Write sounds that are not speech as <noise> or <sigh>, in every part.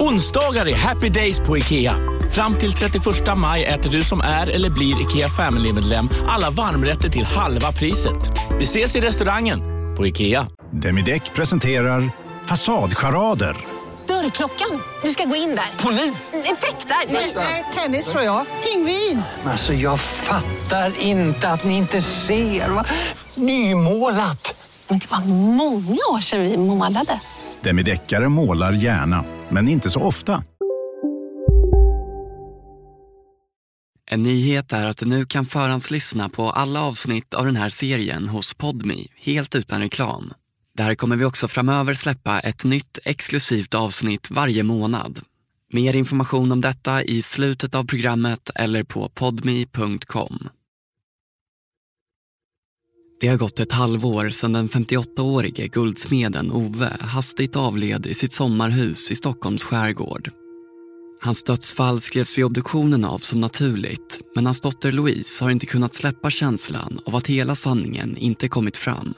Onsdagar är happy days på IKEA. Fram till 31 maj äter du som är eller blir IKEA Family-medlem alla varmrätter till halva priset. Vi ses i restaurangen på IKEA. Demideck presenterar Fasadcharader. Dörrklockan. Du ska gå in där. Polis? Effektar? Nej, tennis tror jag. Pingvin. Alltså, jag fattar inte att ni inte ser. Va? Nymålat. Men det var många år sedan vi målade. Demideckare målar gärna, men inte så ofta. En nyhet är att du nu kan förhandslyssna på alla avsnitt av den här serien hos Podmi, helt utan reklam. Där kommer vi också framöver släppa ett nytt exklusivt avsnitt varje månad. Mer information om detta i slutet av programmet eller på podmi.com. Det har gått ett halvår sedan den 58-årige guldsmeden Ove hastigt avled i sitt sommarhus i Stockholms skärgård. Hans dödsfall skrevs vid obduktionen av som naturligt men hans dotter Louise har inte kunnat släppa känslan av att hela sanningen inte kommit fram.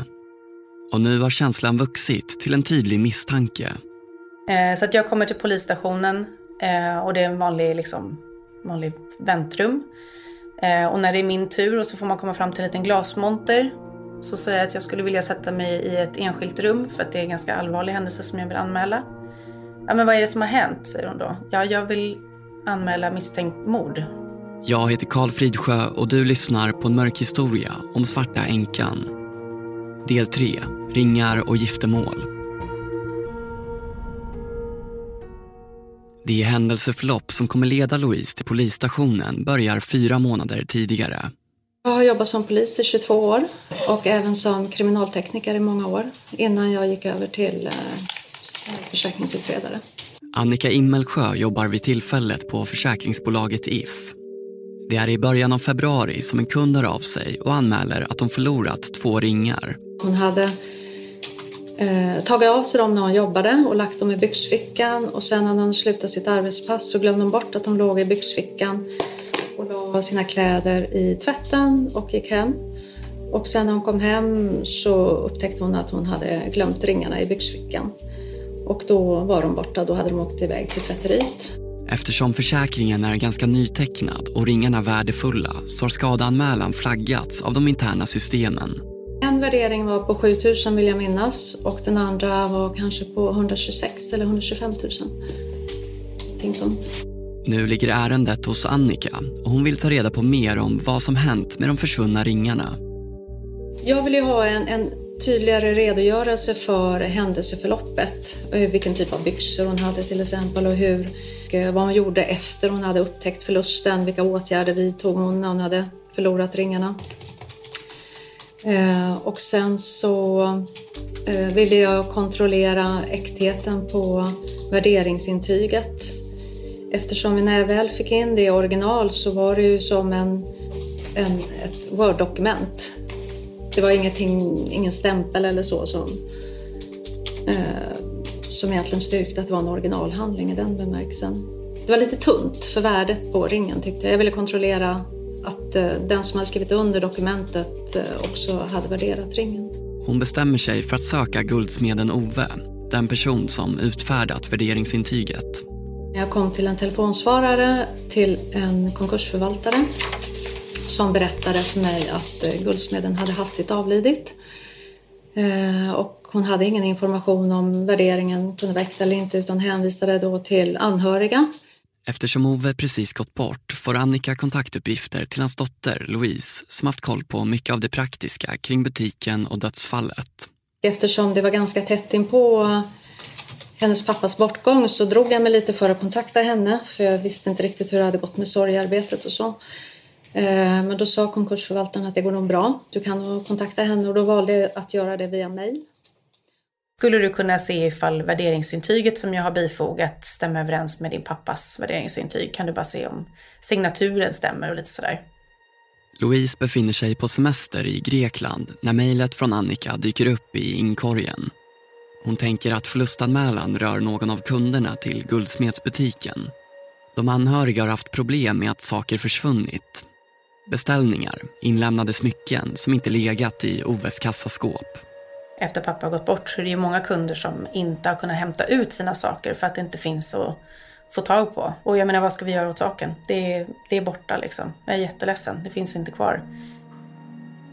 Och nu har känslan vuxit till en tydlig misstanke. Eh, så att jag kommer till polisstationen eh, och det är en vanlig, liksom, vanlig väntrum. Eh, och när det är min tur och så får man komma fram till en liten glasmonter så säger jag att jag skulle vilja sätta mig i ett enskilt rum för att det är en ganska allvarlig händelse som jag vill anmäla. Ja, men vad är det som har hänt? säger hon då. Ja, jag vill anmäla misstänkt mord. Jag heter Karl Fridsjö och du lyssnar på en mörk historia om Svarta änkan. Del 3, Ringar och giftermål. Det händelseförlopp som kommer leda Louise till polisstationen börjar fyra månader tidigare. Jag har jobbat som polis i 22 år och även som kriminaltekniker i många år innan jag gick över till eh, försäkringsutredare. Annika Immelsjö jobbar vid tillfället på försäkringsbolaget If. Det är i början av februari som en kund hör av sig och anmäler att hon förlorat två ringar. Hon hade eh, tagit av sig dem när hon jobbade och lagt dem i byxfickan och sen när hon slutade sitt arbetspass så glömde hon bort att de låg i byxfickan och la sina kläder i tvätten och gick hem. Och sen när hon kom hem så upptäckte hon att hon hade glömt ringarna i byxfickan. Och då var de borta, då hade de åkt iväg till tvätteriet. Eftersom försäkringen är ganska nytecknad och ringarna värdefulla så har skadeanmälan flaggats av de interna systemen. En värdering var på 7000 vill jag minnas och den andra var kanske på 126 eller 125 000. Någonting sånt. Nu ligger ärendet hos Annika och hon vill ta reda på mer om vad som hänt med de försvunna ringarna. Jag vill ju ha en, en tydligare redogörelse för händelseförloppet. Vilken typ av byxor hon hade till exempel och hur, eh, vad hon gjorde efter hon hade upptäckt förlusten. Vilka åtgärder vidtog hon när hon hade förlorat ringarna. Eh, och sen så eh, ville jag kontrollera äktheten på värderingsintyget. Eftersom när jag väl fick in det i original så var det ju som en, en, ett Word-dokument. Det var ingenting, ingen stämpel eller så som, eh, som egentligen styrkte att det var en originalhandling i den bemärkelsen. Det var lite tunt för värdet på ringen tyckte jag. Jag ville kontrollera att eh, den som hade skrivit under dokumentet eh, också hade värderat ringen. Hon bestämmer sig för att söka guldsmeden Ove, den person som utfärdat värderingsintyget. Jag kom till en telefonsvarare till en konkursförvaltare som berättade för mig att eh, guldsmeden hade hastigt avlidit. Och hon hade ingen information om värderingen kunde vara eller inte utan hänvisade då till anhöriga. Eftersom Ove precis gått bort får Annika kontaktuppgifter till hans dotter Louise som haft koll på mycket av det praktiska kring butiken och dödsfallet. Eftersom det var ganska tätt in på hennes pappas bortgång så drog jag mig lite för att kontakta henne för jag visste inte riktigt hur det hade gått med sorgarbetet och så. Men då sa konkursförvaltaren att det går nog bra. Du kan nog kontakta henne och då valde jag att göra det via mejl. Skulle du kunna se ifall värderingsintyget som jag har bifogat stämmer överens med din pappas värderingsintyg? Kan du bara se om signaturen stämmer och lite sådär. Louise befinner sig på semester i Grekland när mejlet från Annika dyker upp i inkorgen. Hon tänker att förlustanmälan rör någon av kunderna till guldsmedsbutiken. De anhöriga har haft problem med att saker försvunnit. Beställningar, inlämnade smycken som inte legat i Oves kassaskåp. Efter pappa har gått bort så är det ju många kunder som inte har kunnat hämta ut sina saker för att det inte finns att få tag på. Och jag menar, vad ska vi göra åt saken? Det är, det är borta liksom. Jag är jätteledsen, det finns inte kvar.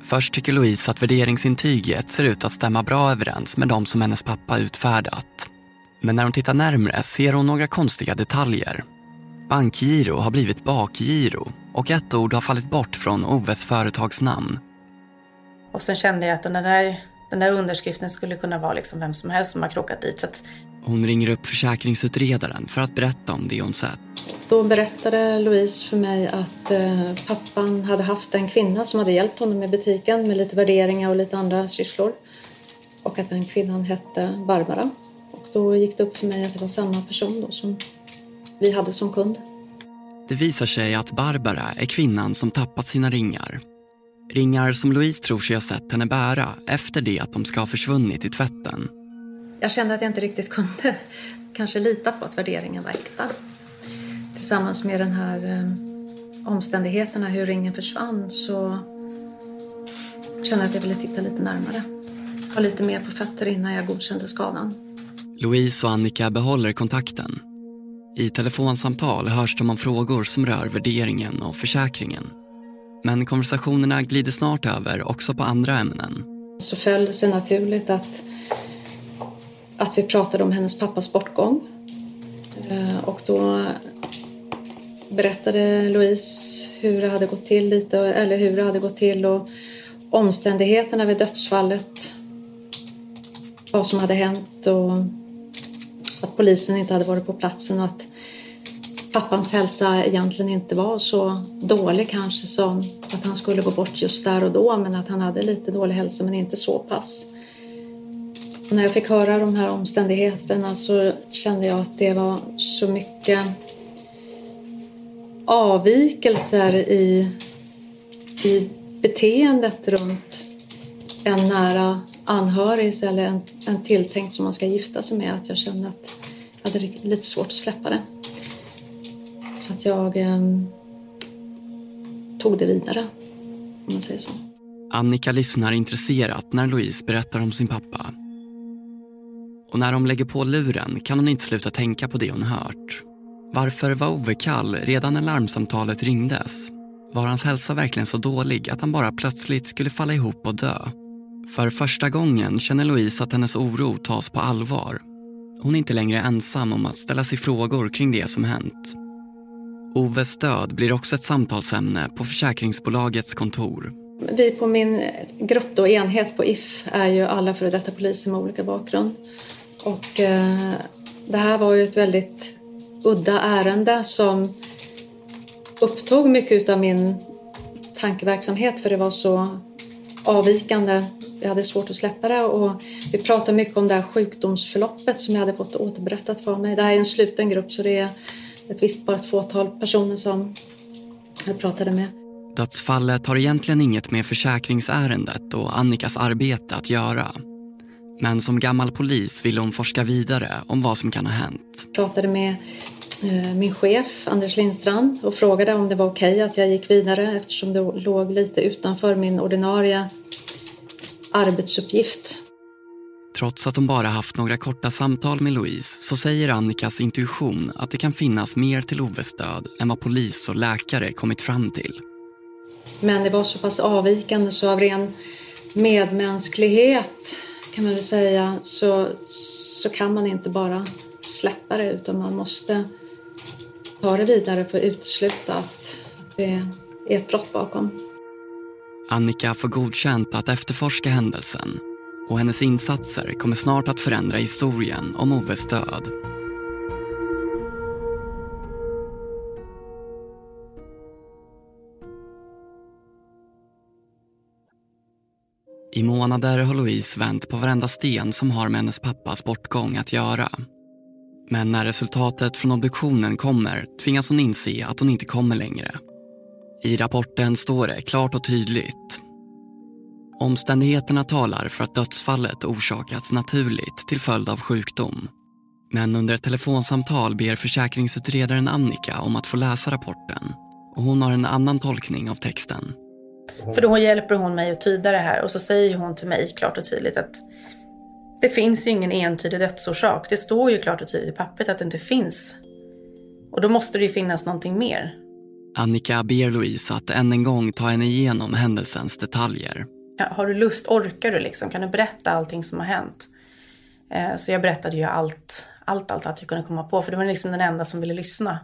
Först tycker Louise att värderingsintyget ser ut att stämma bra överens med de som hennes pappa utfärdat. Men när hon tittar närmre ser hon några konstiga detaljer. Bankgiro har blivit bakgiro och ett ord har fallit bort från Oves företagsnamn. Och sen kände jag att den där, den där underskriften skulle kunna vara liksom vem som helst som har krockat dit. Så att... Hon ringer upp försäkringsutredaren för att berätta om det hon sett. Då berättade Louise för mig att eh, pappan hade haft en kvinna som hade hjälpt honom i butiken med lite värderingar och lite andra sysslor. Och att den kvinnan hette Barbara. Och då gick det upp för mig att det var samma person då som vi hade som kund. Det visar sig att Barbara är kvinnan som tappat sina ringar. Ringar som Louise tror sig ha sett henne bära efter det att de ska ha försvunnit i tvätten. Jag kände att jag inte riktigt kunde <laughs> kanske lita på att värderingen var äkta. Tillsammans med den här eh, omständigheterna, hur ringen försvann, så kände jag att jag ville titta lite närmare. Ha lite mer på fötter innan jag godkände skadan. Louise och Annika behåller kontakten. I telefonsamtal hörs de om frågor som rör värderingen och försäkringen. Men konversationerna glider snart över också på andra ämnen. Så föll det sig naturligt att, att vi pratade om hennes pappas bortgång. Eh, och då berättade Louise hur det hade gått till lite, eller hur det hade gått till och omständigheterna vid dödsfallet. Vad som hade hänt och att polisen inte hade varit på platsen och att pappans hälsa egentligen inte var så dålig kanske som att han skulle gå bort just där och då men att han hade lite dålig hälsa men inte så pass. Och när jag fick höra de här omständigheterna så kände jag att det var så mycket avvikelser i, i beteendet runt en nära anhörig eller en, en tilltänkt som man ska gifta sig med att jag kände att jag hade lite svårt att släppa det. Så att jag eh, tog det vidare, om man säger så. Annika lyssnar intresserat när Louise berättar om sin pappa. Och när de lägger på luren kan hon inte sluta tänka på det hon hört. Varför var Ove kall redan när larmsamtalet ringdes? Var hans hälsa verkligen så dålig att han bara plötsligt skulle falla ihop och dö? För första gången känner Louise att hennes oro tas på allvar. Hon är inte längre ensam om att ställa sig frågor kring det som hänt. Oves död blir också ett samtalsämne på försäkringsbolagets kontor. Vi på min grupp då, enhet på If är ju alla före detta poliser med olika bakgrund. Och eh, det här var ju ett väldigt udda ärende som upptog mycket av min tankeverksamhet för det var så avvikande. Jag hade svårt att släppa det och vi pratade mycket om det här sjukdomsförloppet som jag hade fått återberättat för mig. Det här är en sluten grupp så det är ett visst bara ett fåtal personer som jag pratade med. Dödsfallet har egentligen inget med försäkringsärendet och Annikas arbete att göra. Men som gammal polis ville hon forska vidare om vad som kan ha hänt. Jag pratade med eh, min chef Anders Lindstrand och frågade om det var okej okay att jag gick vidare eftersom det låg lite utanför min ordinarie arbetsuppgift. Trots att hon bara haft några korta samtal med Louise så säger Annikas intuition att det kan finnas mer till Oves död än vad polis och läkare kommit fram till. Men det var så pass avvikande så av ren medmänsklighet kan man väl säga så, så kan man inte bara släppa det utan man måste ta det vidare för att utesluta att det är ett brott bakom. Annika får godkänt att efterforska händelsen och hennes insatser kommer snart att förändra historien om Oves död. I månader har Louise vänt på varenda sten som har med hennes pappas bortgång att göra. Men när resultatet från obduktionen kommer tvingas hon inse att hon inte kommer längre. I rapporten står det klart och tydligt. Omständigheterna talar för att dödsfallet orsakats naturligt till följd av sjukdom. Men under ett telefonsamtal ber försäkringsutredaren Annika om att få läsa rapporten och hon har en annan tolkning av texten. För då hjälper hon mig att tyda det här och så säger hon till mig klart och tydligt att det finns ju ingen entydig dödsorsak. Det står ju klart och tydligt i pappret att det inte finns. Och då måste det ju finnas någonting mer. Annika ber Louise att än en gång ta henne igenom händelsens detaljer. Har du lust? Orkar du liksom? Kan du berätta allting som har hänt? Eh, så jag berättade ju allt, allt, allt, allt jag kunde komma på. För det var liksom den enda som ville lyssna.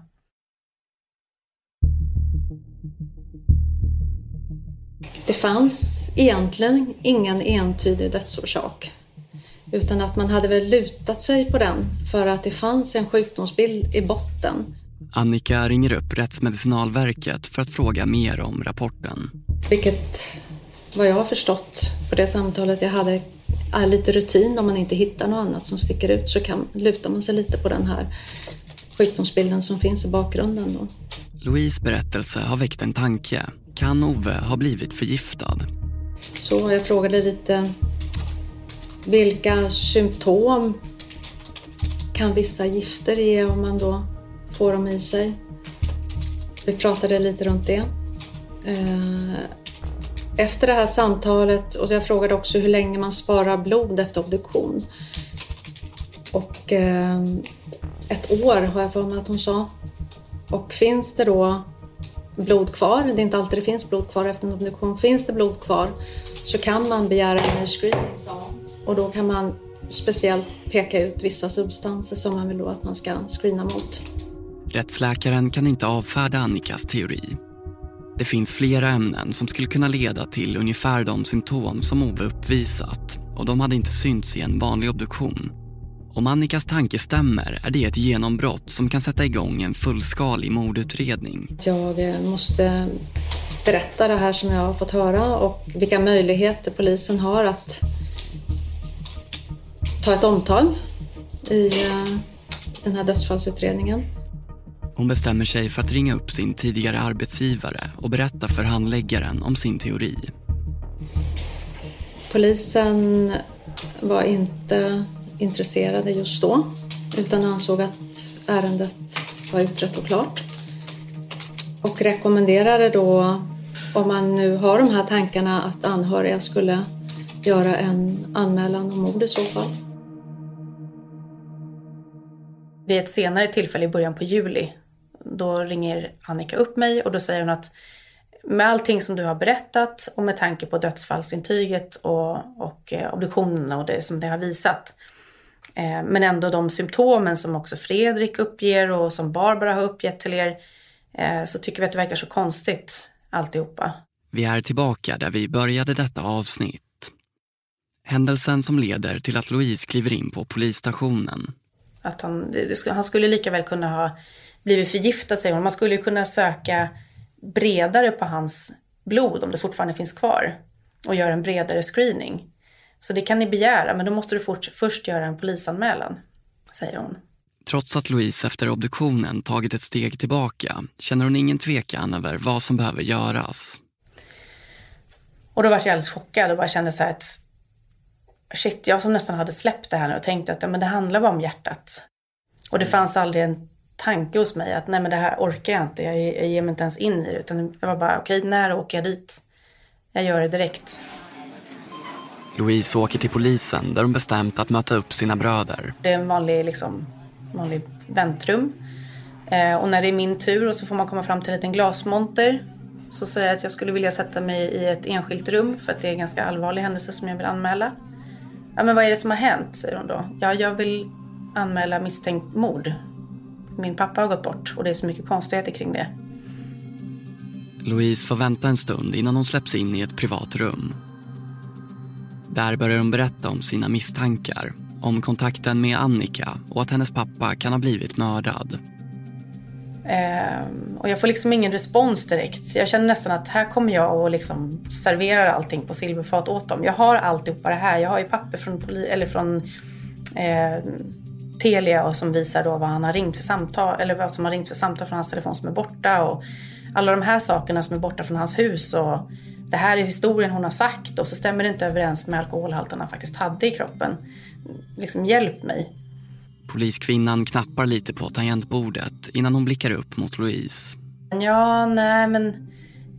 Det fanns egentligen ingen entydig dödsorsak. Utan att man hade väl lutat sig på den för att det fanns en sjukdomsbild i botten. Annika ringer upp Rättsmedicinalverket för att fråga mer om rapporten. Vilket, vad jag har förstått på det samtalet jag hade, är lite rutin. Om man inte hittar något annat som sticker ut så kan, lutar man sig lite på den här sjukdomsbilden som finns i bakgrunden. Då. Louise berättelse har väckt en tanke. Kan Ove ha blivit förgiftad? Så jag frågade lite vilka symptom kan vissa gifter ge om man då får dem i sig? Vi pratade lite runt det. Efter det här samtalet, och jag frågade också hur länge man sparar blod efter obduktion. Och eh, ett år har jag för mig att hon sa. Och finns det då blod kvar, det är inte alltid det finns blod kvar efter en obduktion, finns det blod kvar så kan man begära en ny screening och då kan man speciellt peka ut vissa substanser som man vill då att man ska screena mot. Rättsläkaren kan inte avfärda Annikas teori. Det finns flera ämnen som skulle kunna leda till ungefär de symptom som Ove uppvisat och de hade inte synts i en vanlig obduktion. Om Annikas tanke stämmer är det ett genombrott som kan sätta igång en fullskalig mordutredning. Jag eh, måste berätta det här som jag har fått höra och vilka möjligheter polisen har att ta ett omtag i eh, den här dödsfallsutredningen. Hon bestämmer sig för att ringa upp sin tidigare arbetsgivare och berätta för handläggaren om sin teori. Polisen var inte intresserade just då utan ansåg att ärendet var utrett och klart. Och rekommenderade då, om man nu har de här tankarna, att anhöriga skulle göra en anmälan om mord i så fall. Vid ett senare tillfälle i början på juli, då ringer Annika upp mig och då säger hon att med allting som du har berättat och med tanke på dödsfallsintyget och, och eh, obduktionen och det som det har visat Eh, men ändå de symptomen som också Fredrik uppger och som Barbara har uppgett till er eh, så tycker vi att det verkar så konstigt alltihopa. Vi är tillbaka där vi började detta avsnitt. Händelsen som leder till att Louise kliver in på polisstationen. Att han, han skulle lika väl kunna ha blivit förgiftad säger hon. Man skulle ju kunna söka bredare på hans blod om det fortfarande finns kvar och göra en bredare screening. Så det kan ni begära, men då måste du fort, först göra en polisanmälan, säger hon. Trots att Louise efter obduktionen tagit ett steg tillbaka känner hon ingen tvekan över vad som behöver göras. Och då var jag alldeles chockad och bara kände så här att shit, jag som nästan hade släppt det här nu och tänkte att men det handlar bara om hjärtat. Och det fanns aldrig en tanke hos mig att nej men det här orkar jag inte, jag, jag ger mig inte ens in i det. Utan jag var bara okej, okay, när åker jag dit? Jag gör det direkt. Louise åker till polisen där hon bestämt att möta upp sina bröder. Det är en vanlig, liksom, vanlig väntrum. Eh, och när det är min tur och så får man komma fram till en liten glasmonter så säger jag att jag skulle vilja sätta mig i ett enskilt rum för att det är en ganska allvarlig händelse som jag vill anmäla. Ja, men vad är det som har hänt? säger hon då. Ja, jag vill anmäla misstänkt mord. Min pappa har gått bort och det är så mycket konstigheter kring det. Louise får vänta en stund innan hon släpps in i ett privat rum. Där börjar hon berätta om sina misstankar, om kontakten med Annika och att hennes pappa kan ha blivit mördad. Eh, och jag får liksom ingen respons direkt. Jag känner nästan att här kommer jag och liksom serverar allting på silverfat åt dem. Jag har alltihopa det här. Jag har ju papper från, poli- eller från eh, Telia och som visar då vad han har ringt för samtal eller vad som har ringt för samtal från hans telefon som är borta och alla de här sakerna som är borta från hans hus och det här är historien hon har sagt och så stämmer det inte överens med alkoholhalten han faktiskt hade i kroppen. Liksom hjälp mig. Poliskvinnan knappar lite på tangentbordet innan hon blickar upp mot Louise. Ja, nej men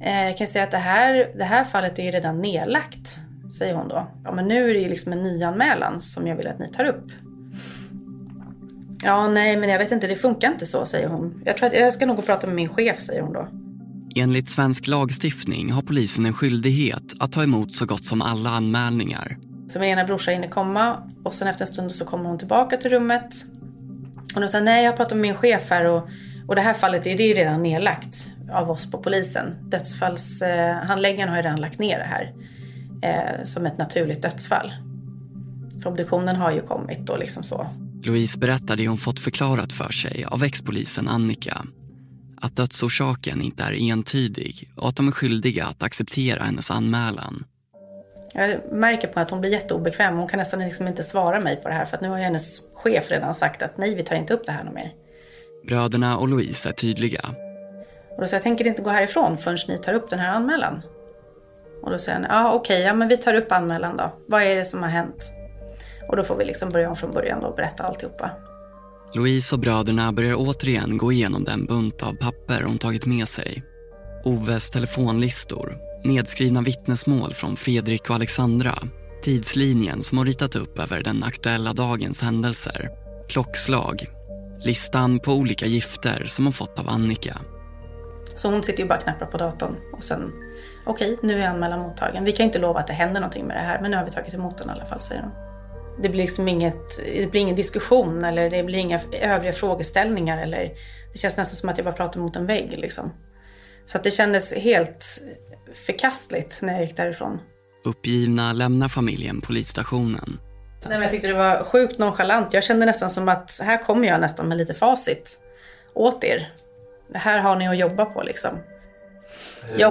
eh, jag kan säga att det här, det här fallet är ju redan nedlagt, säger hon då. Ja, men nu är det ju liksom en nyanmälan som jag vill att ni tar upp. Ja, nej, men jag vet inte, det funkar inte så, säger hon. Jag tror att jag ska nog gå och prata med min chef, säger hon då. Enligt svensk lagstiftning har polisen en skyldighet att ta emot så gott som alla anmälningar. Så min ena brorsa hinner komma och sen efter en stund så kommer hon tillbaka till rummet. Och då säger nej, jag har pratat med min chef här och, och det här fallet är det är redan nedlagt av oss på polisen. Dödsfallshandläggaren eh, har ju redan lagt ner det här eh, som ett naturligt dödsfall. För obduktionen har ju kommit och liksom så. Louise berättar det hon fått förklarat för sig av ex-polisen Annika. Att dödsorsaken inte är entydig och att de är skyldiga att acceptera hennes anmälan. Jag märker på att hon blir jätteobekväm. Hon kan nästan liksom inte svara mig på det här för att nu har hennes chef redan sagt att nej, vi tar inte upp det här mer. Bröderna och Louise är tydliga. Och då säger jag, tänker inte gå härifrån förrän ni tar upp den här anmälan. Och då säger han, ja okej, ja men vi tar upp anmälan då. Vad är det som har hänt? Och då får vi liksom börja om från början och berätta alltihopa. Louise och bröderna börjar återigen gå igenom den bunt av papper hon tagit med sig. Oves telefonlistor, nedskrivna vittnesmål från Fredrik och Alexandra, tidslinjen som hon ritat upp över den aktuella dagens händelser, klockslag, listan på olika gifter som hon fått av Annika. Så hon sitter ju bara och knappar på datorn och sen, okej, okay, nu är anmälan mottagen. Vi kan inte lova att det händer någonting med det här, men nu har vi tagit emot den i alla fall, säger hon. Det blir liksom inget, det blir ingen diskussion eller det blir inga övriga frågeställningar eller det känns nästan som att jag bara pratar mot en vägg liksom. Så att det kändes helt förkastligt när jag gick därifrån. Uppgivna lämnar familjen polisstationen. Nej, men jag tyckte det var sjukt nonchalant. Jag kände nästan som att här kommer jag nästan med lite facit åt er. Det här har ni att jobba på liksom. Jag...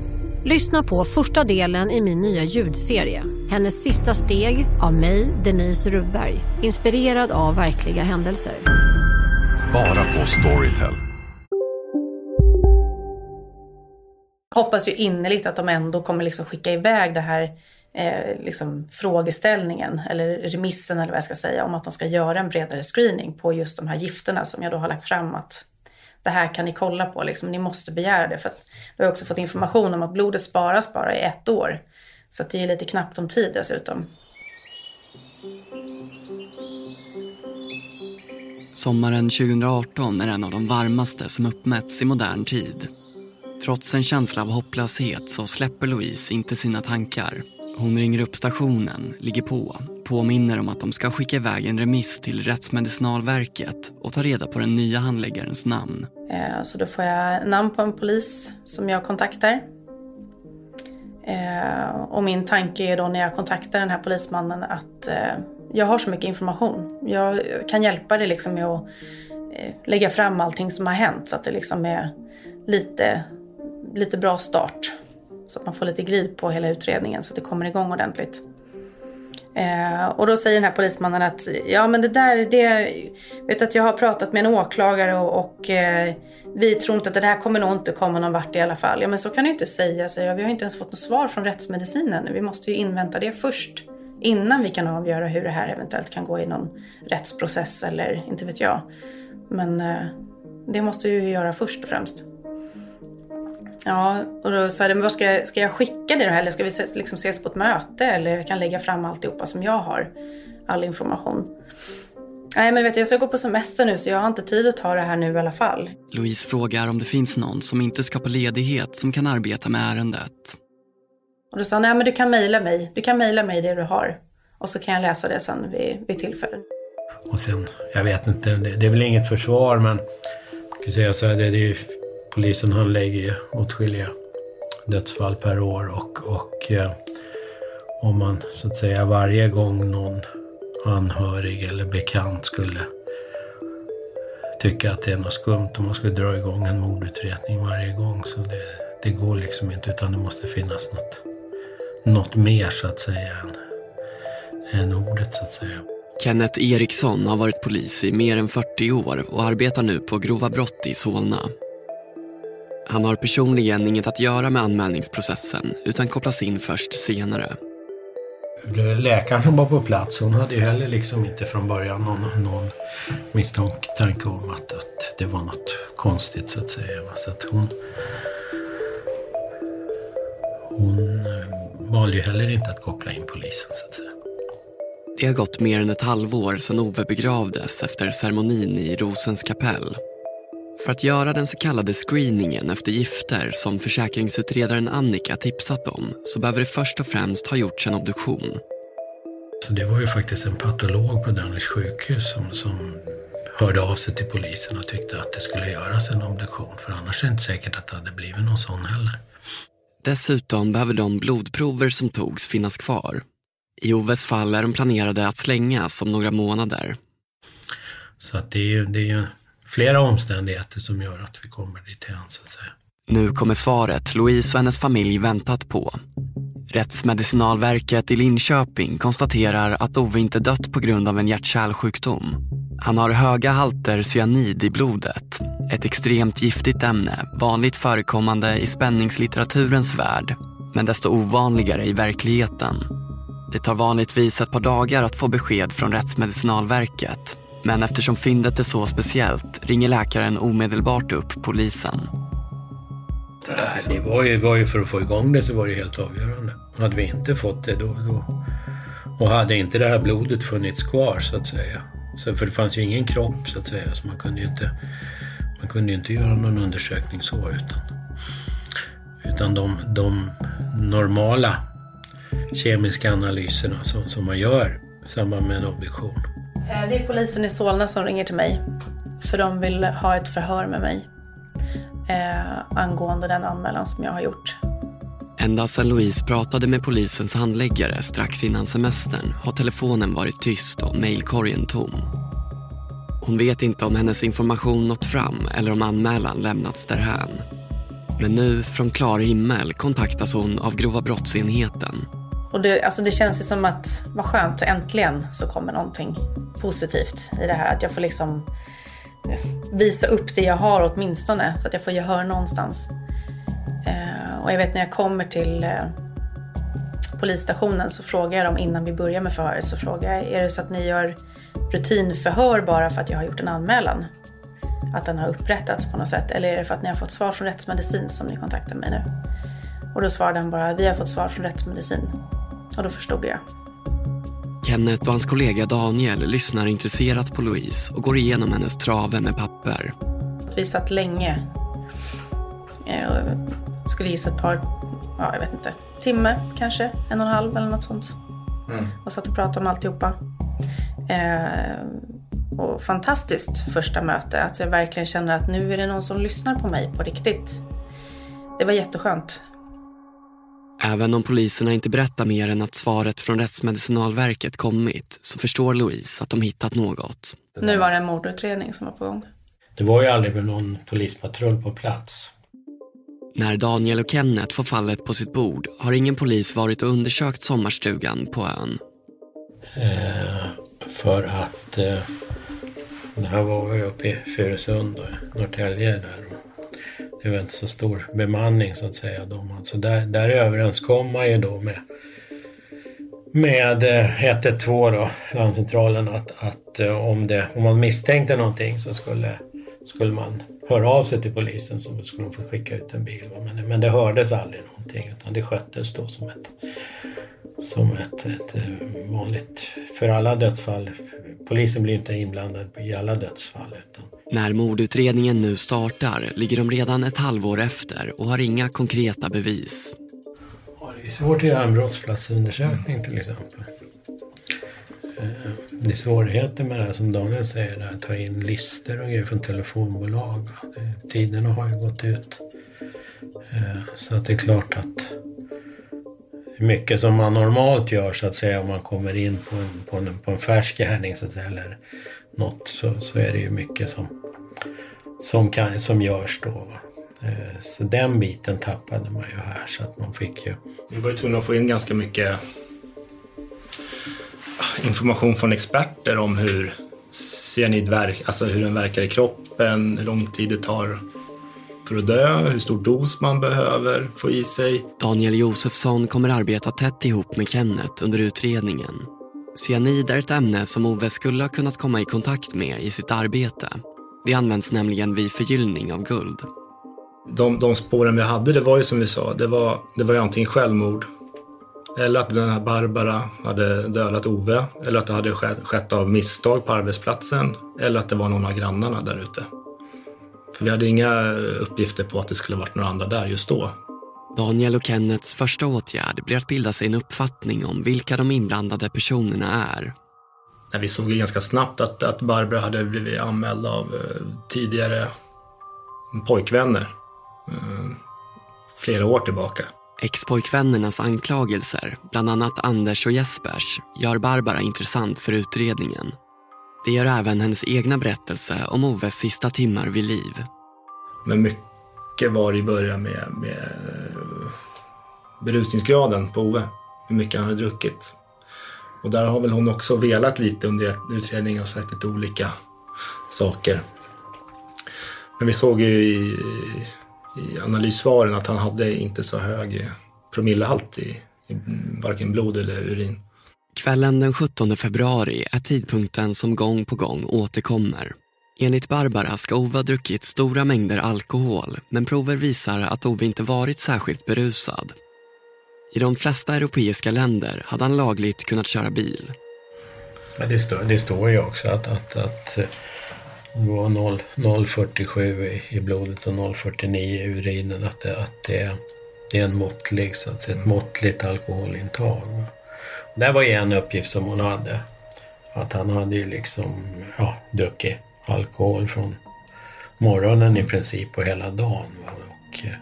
Lyssna på första delen i min nya ljudserie. Hennes sista steg av mig, Denise Rubberg. Inspirerad av verkliga händelser. Bara på Storytel. Hoppas ju innerligt att de ändå kommer liksom skicka iväg det här eh, liksom frågeställningen eller remissen eller vad jag ska säga om att de ska göra en bredare screening på just de här gifterna som jag då har lagt fram att det här kan ni kolla på, liksom, ni måste begära det. För att vi har också fått information om att blodet sparas bara i ett år. Så att det är lite knappt om tid dessutom. Sommaren 2018 är en av de varmaste som uppmätts i modern tid. Trots en känsla av hopplöshet så släpper Louise inte sina tankar. Hon ringer upp stationen, ligger på, påminner om att de ska skicka iväg en remiss till Rättsmedicinalverket och ta reda på den nya handläggarens namn. Eh, så då får jag namn på en polis som jag kontaktar. Eh, och min tanke är då när jag kontaktar den här polismannen att eh, jag har så mycket information. Jag kan hjälpa dig liksom med att lägga fram allting som har hänt så att det liksom är lite, lite bra start. Så att man får lite glid på hela utredningen så att det kommer igång ordentligt. Eh, och då säger den här polismannen att ja men det där, det, vet att jag har pratat med en åklagare och, och eh, vi tror inte att det här kommer nog inte komma någon vart i alla fall. Ja men så kan du inte säga, säger jag. Vi har inte ens fått något svar från rättsmedicinen. Vi måste ju invänta det först innan vi kan avgöra hur det här eventuellt kan gå i någon rättsprocess eller inte vet jag. Men eh, Det måste vi ju göra först och främst. Ja, och då sa jag, men vad ska, jag, ska jag skicka det då? Eller ska vi ses, liksom ses på ett möte? Eller jag kan lägga fram alltihopa som jag har. All information. Nej, men vet du, jag ska gå på semester nu så jag har inte tid att ta det här nu i alla fall. Louise frågar om det finns någon som inte ska på ledighet som kan arbeta med ärendet. Och då sa han, nej men du kan mejla mig. Du kan mejla mig det du har. Och så kan jag läsa det sen vid, vid tillfälle. Och sen, jag vet inte, det, det är väl inget försvar men jag säga så här, det, det är ju, polisen handlägger ju åtskilliga dödsfall per år och, och eh, om man så att säga varje gång någon anhörig eller bekant skulle tycka att det är något skumt och man skulle dra igång en mordutredning varje gång så det, det går liksom inte utan det måste finnas något, något mer så att säga än, än ordet så att säga. Kenneth Eriksson har varit polis i mer än 40 år och arbetar nu på grova brott i Solna. Han har personligen inget att göra med anmälningsprocessen utan kopplas in först senare. Läkaren som var på plats hon hade ju heller liksom inte från början någon, någon misstanke om att, att det var något konstigt så att säga. Så att hon, hon eh, valde ju heller inte att koppla in polisen så att säga. Det har gått mer än ett halvår sedan Ove begravdes efter ceremonin i Rosens kapell. För att göra den så kallade screeningen efter gifter som försäkringsutredaren Annika tipsat om så behöver det först och främst ha gjorts en obduktion. Så det var ju faktiskt en patolog på Danners sjukhus som, som hörde av sig till polisen och tyckte att det skulle göras en obduktion. För annars är det inte säkert att det hade blivit någon sån heller. Dessutom behöver de blodprover som togs finnas kvar. I Oves fall är de planerade att slängas om några månader. Så att det är ju, det är ju flera omständigheter som gör att vi kommer dit så att säga. Nu kommer svaret Louise och hennes familj väntat på. Rättsmedicinalverket i Linköping konstaterar att Ove inte dött på grund av en hjärt-kärlsjukdom. Han har höga halter cyanid i blodet. Ett extremt giftigt ämne, vanligt förekommande i spänningslitteraturens värld, men desto ovanligare i verkligheten. Det tar vanligtvis ett par dagar att få besked från Rättsmedicinalverket. Men eftersom fyndet är så speciellt ringer läkaren omedelbart upp polisen. Det var ju, var ju för att få igång det så var det helt avgörande. Hade vi inte fått det då, då och hade inte det här blodet funnits kvar så att säga. Så, för det fanns ju ingen kropp så att säga så man kunde ju inte, man kunde inte göra någon undersökning så utan, utan de, de normala kemiska analyserna som, som man gör i samband med en obduktion. Eh, det är polisen i Solna som ringer till mig. För de vill ha ett förhör med mig. Eh, angående den anmälan som jag har gjort. Ända sedan Louise pratade med polisens handläggare strax innan semestern har telefonen varit tyst och mejlkorgen tom. Hon vet inte om hennes information nått fram eller om anmälan lämnats därhän. Men nu, från klar himmel, kontaktas hon av grova brottsenheten och det, alltså det känns ju som att, vad skönt, äntligen så kommer någonting positivt i det här. Att jag får liksom visa upp det jag har åtminstone, så att jag får gehör någonstans. Eh, och jag vet när jag kommer till eh, polisstationen så frågar jag dem innan vi börjar med förhöret, så frågar jag, är det så att ni gör rutinförhör bara för att jag har gjort en anmälan? Att den har upprättats på något sätt? Eller är det för att ni har fått svar från rättsmedicin som ni kontaktar mig nu? Och då svarade han bara, vi har fått svar från rättsmedicin. Och då förstod jag. Kenneth och hans kollega Daniel lyssnar intresserat på Louise och går igenom hennes trave med papper. Vi satt länge. Jag eh, skulle gissa ett par, ja jag vet inte, timme kanske, en och en halv eller något sånt. Mm. Och satt och pratade om alltihopa. Eh, och fantastiskt första möte, att jag verkligen känner att nu är det någon som lyssnar på mig på riktigt. Det var jätteskönt. Även om poliserna inte berättar mer än att svaret från Rättsmedicinalverket kommit så förstår Louise att de hittat något. Nu var det en mordutredning som var på gång. Det var ju aldrig någon polispatrull på plats. När Daniel och Kenneth får fallet på sitt bord har ingen polis varit och undersökt sommarstugan på ön. Eh, för att eh, det här var ju uppe i Furusund och Norrtälje där det var inte så stor bemanning så att säga. De, alltså där, där överenskom man ju då med med eh, 112 då, larmcentralen att, att eh, om, det, om man misstänkte någonting så skulle skulle man höra av sig till polisen så skulle de få skicka ut en bil. Men, men det hördes aldrig någonting utan det sköttes då som ett, som ett, ett eh, vanligt, för alla dödsfall. Polisen blir inte inblandad i alla dödsfall. Utan... När mordutredningen nu startar ligger de redan ett halvår efter och har inga konkreta bevis. Ja, det är svårt att göra en brottsplatsundersökning till exempel. Eh, det är svårigheter med det här som Daniel säger, att ta in listor och grejer från telefonbolag. Tiderna har ju gått ut. Eh, så att det är klart att mycket som man normalt gör så att säga om man kommer in på en, på en, på en färsk gärning så att säga, eller något så, så är det ju mycket som, som, kan, som görs då. Va? Eh, så den biten tappade man ju här så att man fick ju... Vi var ju tvungna att få in ganska mycket ah, information från experter om hur cyanid verkar, alltså hur den verkar i kroppen, hur lång tid det tar för att dö, hur stor dos man behöver få i sig. Daniel Josefsson kommer arbeta tätt ihop med Kenneth under utredningen. Cyanid är ett ämne som Ove skulle ha kunnat komma i kontakt med i sitt arbete. Det används nämligen vid förgyllning av guld. De, de spåren vi hade, det var ju som vi sa, det var, det var ju antingen självmord eller att den här Barbara hade dödat Ove. Eller att det hade skett, skett av misstag på arbetsplatsen. Eller att det var någon av grannarna där ute. För vi hade inga uppgifter på att det skulle varit några andra där just då. Daniel och Kennets första åtgärd blir att bilda sig en uppfattning om vilka de inblandade personerna är. Vi såg ju ganska snabbt att, att Barbara hade blivit anmäld av eh, tidigare pojkvänner. Eh, flera år tillbaka. Expojkvännernas anklagelser, bland annat Anders och Jespers, gör Barbara intressant för utredningen. Det gör även hennes egna berättelse om Oves sista timmar vid liv. Men mycket var i början med, med eh, berusningsgraden på Ove, hur mycket han hade druckit. Och där har väl hon också velat lite under utredningen och sagt lite olika saker. Men vi såg ju i i analyssvaren att han hade inte så hög promillehalt i, i varken blod eller urin. Kvällen den 17 februari är tidpunkten som gång på gång återkommer. Enligt Barbara ska Ove ha druckit stora mängder alkohol men prover visar att Ove inte varit särskilt berusad. I de flesta europeiska länder hade han lagligt kunnat köra bil. Ja, det, står, det står ju också att, att, att det var 0,47 i, i blodet och 0,49 i urinen. Att det, att det, det är en måttlig, så att säga, ett måttligt alkoholintag. Det var ju en uppgift som hon hade. Att han hade ju liksom ja, druckit alkohol från morgonen i princip och hela dagen. Och, eh,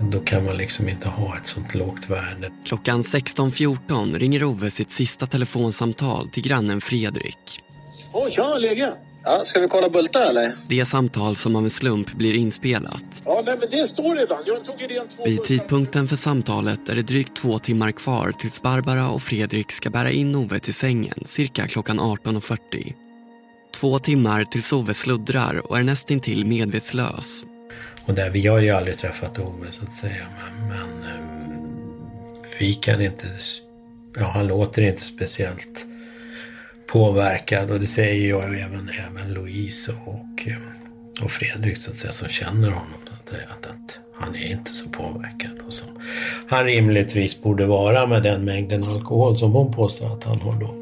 då kan man liksom inte ha ett sånt lågt värde. Klockan 16.14 ringer Ove sitt sista telefonsamtal till grannen Fredrik. Åh, tja, läge? Ja, ska vi kolla bultar eller? Det samtal som av en slump blir inspelat. Ja, nej, men det står redan. Jag tog redan två Vid tidpunkten för samtalet är det drygt två timmar kvar tills Barbara och Fredrik ska bära in Ove till sängen cirka klockan 18.40. Två timmar tills Ove sluddrar och är nästintill medvetslös. Och där, vi har ju aldrig träffat Ove så att säga, men, men vi kan inte... Ja, han låter inte speciellt påverkad och det säger jag även, även Louise och, och Fredrik så att säga, som känner honom. Att, att, att han är inte så påverkad och som han rimligtvis borde vara med den mängden alkohol som hon påstår att han har då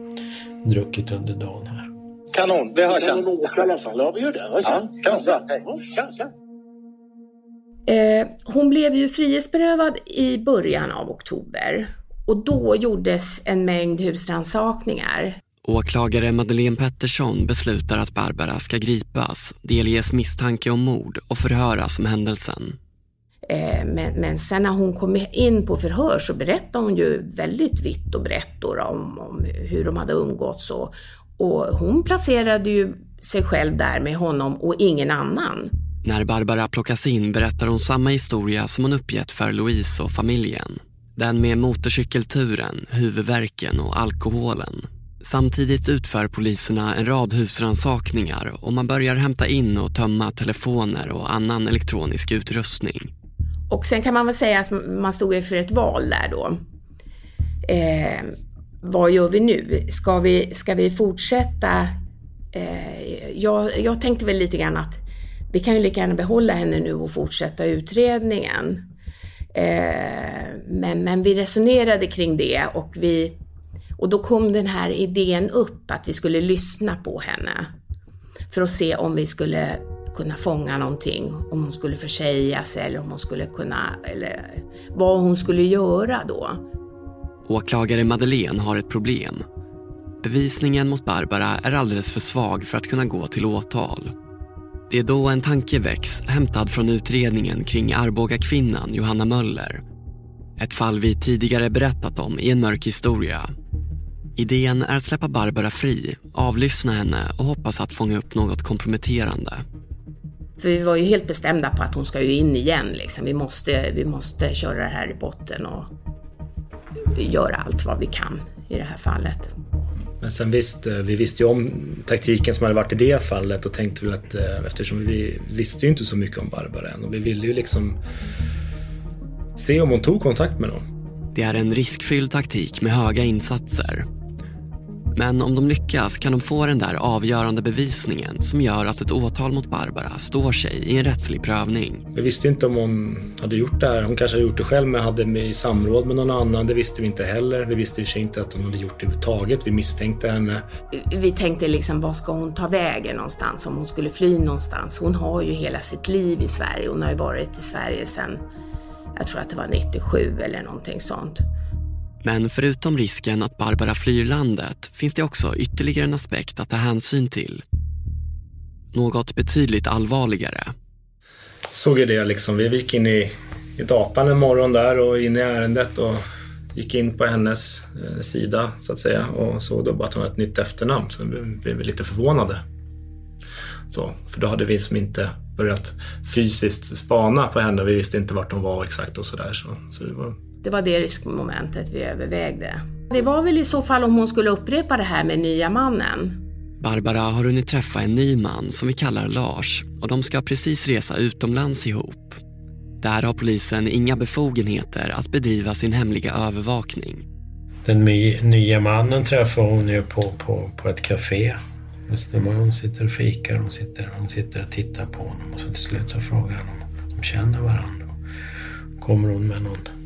druckit under dagen här. Kanon, vi hörs sen. Vi det. Ja. Eh, hon blev ju frihetsberövad i början av oktober och då gjordes en mängd husrannsakningar. Åklagare Madeleine Pettersson beslutar att Barbara ska gripas, delges misstanke om mord och förhöras om händelsen. Eh, men, men sen när hon kom in på förhör så berättade hon ju väldigt vitt och brett om, om hur de hade umgåtts och, och hon placerade ju sig själv där med honom och ingen annan. När Barbara plockas in berättar hon samma historia som hon uppgett för Louise och familjen. Den med motorcykelturen, huvudvärken och alkoholen. Samtidigt utför poliserna en rad husrannsakningar och man börjar hämta in och tömma telefoner och annan elektronisk utrustning. Och sen kan man väl säga att man stod inför ett val där då. Eh, vad gör vi nu? Ska vi, ska vi fortsätta eh, jag, jag tänkte väl lite grann att vi kan ju lika gärna behålla henne nu och fortsätta utredningen. Eh, men, men vi resonerade kring det och, vi, och då kom den här idén upp att vi skulle lyssna på henne. För att se om vi skulle kunna fånga någonting, om hon skulle försäga sig eller om hon skulle kunna, eller vad hon skulle göra då. Åklagare Madeleine har ett problem. Bevisningen mot Barbara är alldeles för svag för att kunna gå till åtal. Det är då en tanke väcks hämtad från utredningen kring Arboga kvinnan Johanna Möller. Ett fall vi tidigare berättat om i en mörk historia. Idén är att släppa Barbara fri, avlyssna henne och hoppas att fånga upp något komprometterande. För vi var ju helt bestämda på att hon ska ju in igen liksom. Vi måste, vi måste köra det här i botten och göra allt vad vi kan i det här fallet. Men sen visst, eh, vi visste ju om taktiken som hade varit i det fallet och tänkte väl att eh, eftersom vi visste ju inte så mycket om Barbara än och vi ville ju liksom se om hon tog kontakt med någon. Det är en riskfylld taktik med höga insatser. Men om de lyckas kan de få den där avgörande bevisningen som gör att ett åtal mot Barbara står sig i en rättslig prövning. Vi visste inte om hon hade gjort det här. Hon kanske hade gjort det själv men hade med i samråd med någon annan. Det visste vi inte heller. Vi visste i och för sig inte att hon hade gjort det överhuvudtaget. Vi misstänkte henne. Vi tänkte liksom, vad ska hon ta vägen någonstans om hon skulle fly någonstans? Hon har ju hela sitt liv i Sverige. Hon har ju varit i Sverige sedan, jag tror att det var 97 eller någonting sånt. Men förutom risken att Barbara flyr landet finns det också ytterligare en aspekt att ta hänsyn till. Något betydligt allvarligare. Såg ju det liksom. Vi gick in i, i datan en morgon där och in i ärendet och gick in på hennes eh, sida så att säga och såg då bara att hon hade ett nytt efternamn så vi blev lite förvånade. Så, för då hade vi som inte börjat fysiskt spana på henne. Vi visste inte vart hon var exakt och sådär. Så, så det var det var det riskmomentet vi övervägde. Det var väl i så fall om hon skulle upprepa det här med nya mannen. Barbara har hunnit träffa en ny man som vi kallar Lars och de ska precis resa utomlands ihop. Där har polisen inga befogenheter att bedriva sin hemliga övervakning. Den nya mannen träffar hon ju på, på, på ett café. Just nu hon sitter och fikar, hon sitter, hon sitter och tittar på honom och så till slut så frågar han om de känner varandra. Kommer hon med någon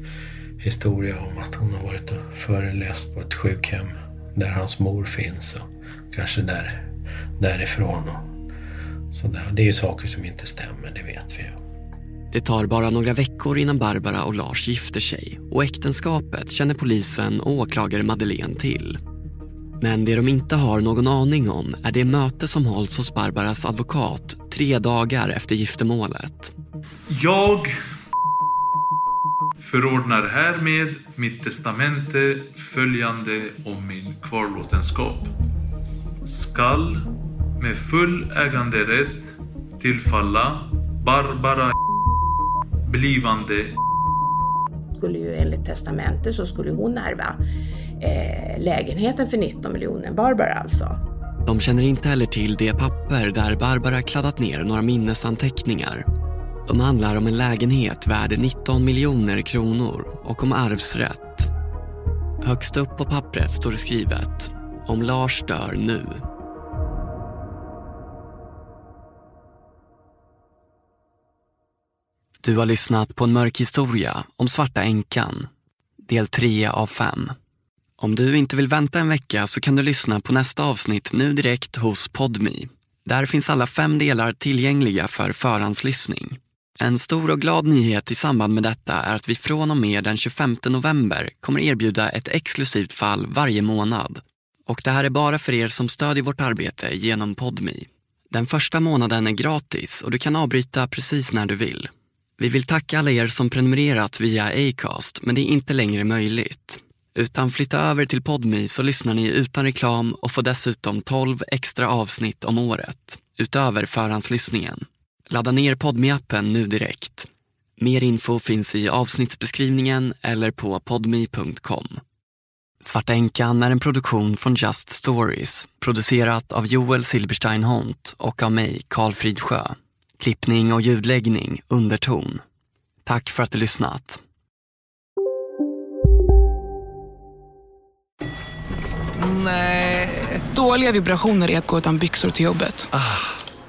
historia om att hon har varit och föreläst på ett sjukhem där hans mor finns och kanske där, därifrån. Och så där. Det är ju saker som inte stämmer, det vet vi ju. Det tar bara några veckor innan Barbara och Lars gifter sig och äktenskapet känner polisen och åklagare Madeleine till. Men det de inte har någon aning om är det möte som hålls hos Barbaras advokat tre dagar efter giftermålet. Jag förordnar härmed mitt testamente följande om min kvarlåtenskap. Skall med full äganderätt tillfalla Barbara blivande skulle ju enligt testamentet så skulle hon ärva eh, lägenheten för 19 miljoner, Barbara alltså. De känner inte heller till det papper där Barbara kladdat ner några minnesanteckningar de handlar om en lägenhet värd 19 miljoner kronor och om arvsrätt. Högst upp på pappret står det skrivet om Lars dör nu. Du har lyssnat på en mörk historia om Svarta änkan, del 3 av 5. Om du inte vill vänta en vecka så kan du lyssna på nästa avsnitt nu direkt hos Podmi. Där finns alla fem delar tillgängliga för förhandslyssning. En stor och glad nyhet i samband med detta är att vi från och med den 25 november kommer erbjuda ett exklusivt fall varje månad. Och det här är bara för er som stödjer vårt arbete genom Podmi. Den första månaden är gratis och du kan avbryta precis när du vill. Vi vill tacka alla er som prenumererat via Acast, men det är inte längre möjligt. Utan flytta över till Podmi så lyssnar ni utan reklam och får dessutom 12 extra avsnitt om året, utöver förhandslyssningen. Ladda ner podmi appen nu direkt. Mer info finns i avsnittsbeskrivningen eller på podmi.com. Svarta änkan är en produktion från Just Stories, producerat av Joel Silberstein Hont och av mig, Karl Fridsjö. Klippning och ljudläggning, Underton. Tack för att du lyssnat. Nej. Dåliga vibrationer är att gå utan byxor till jobbet.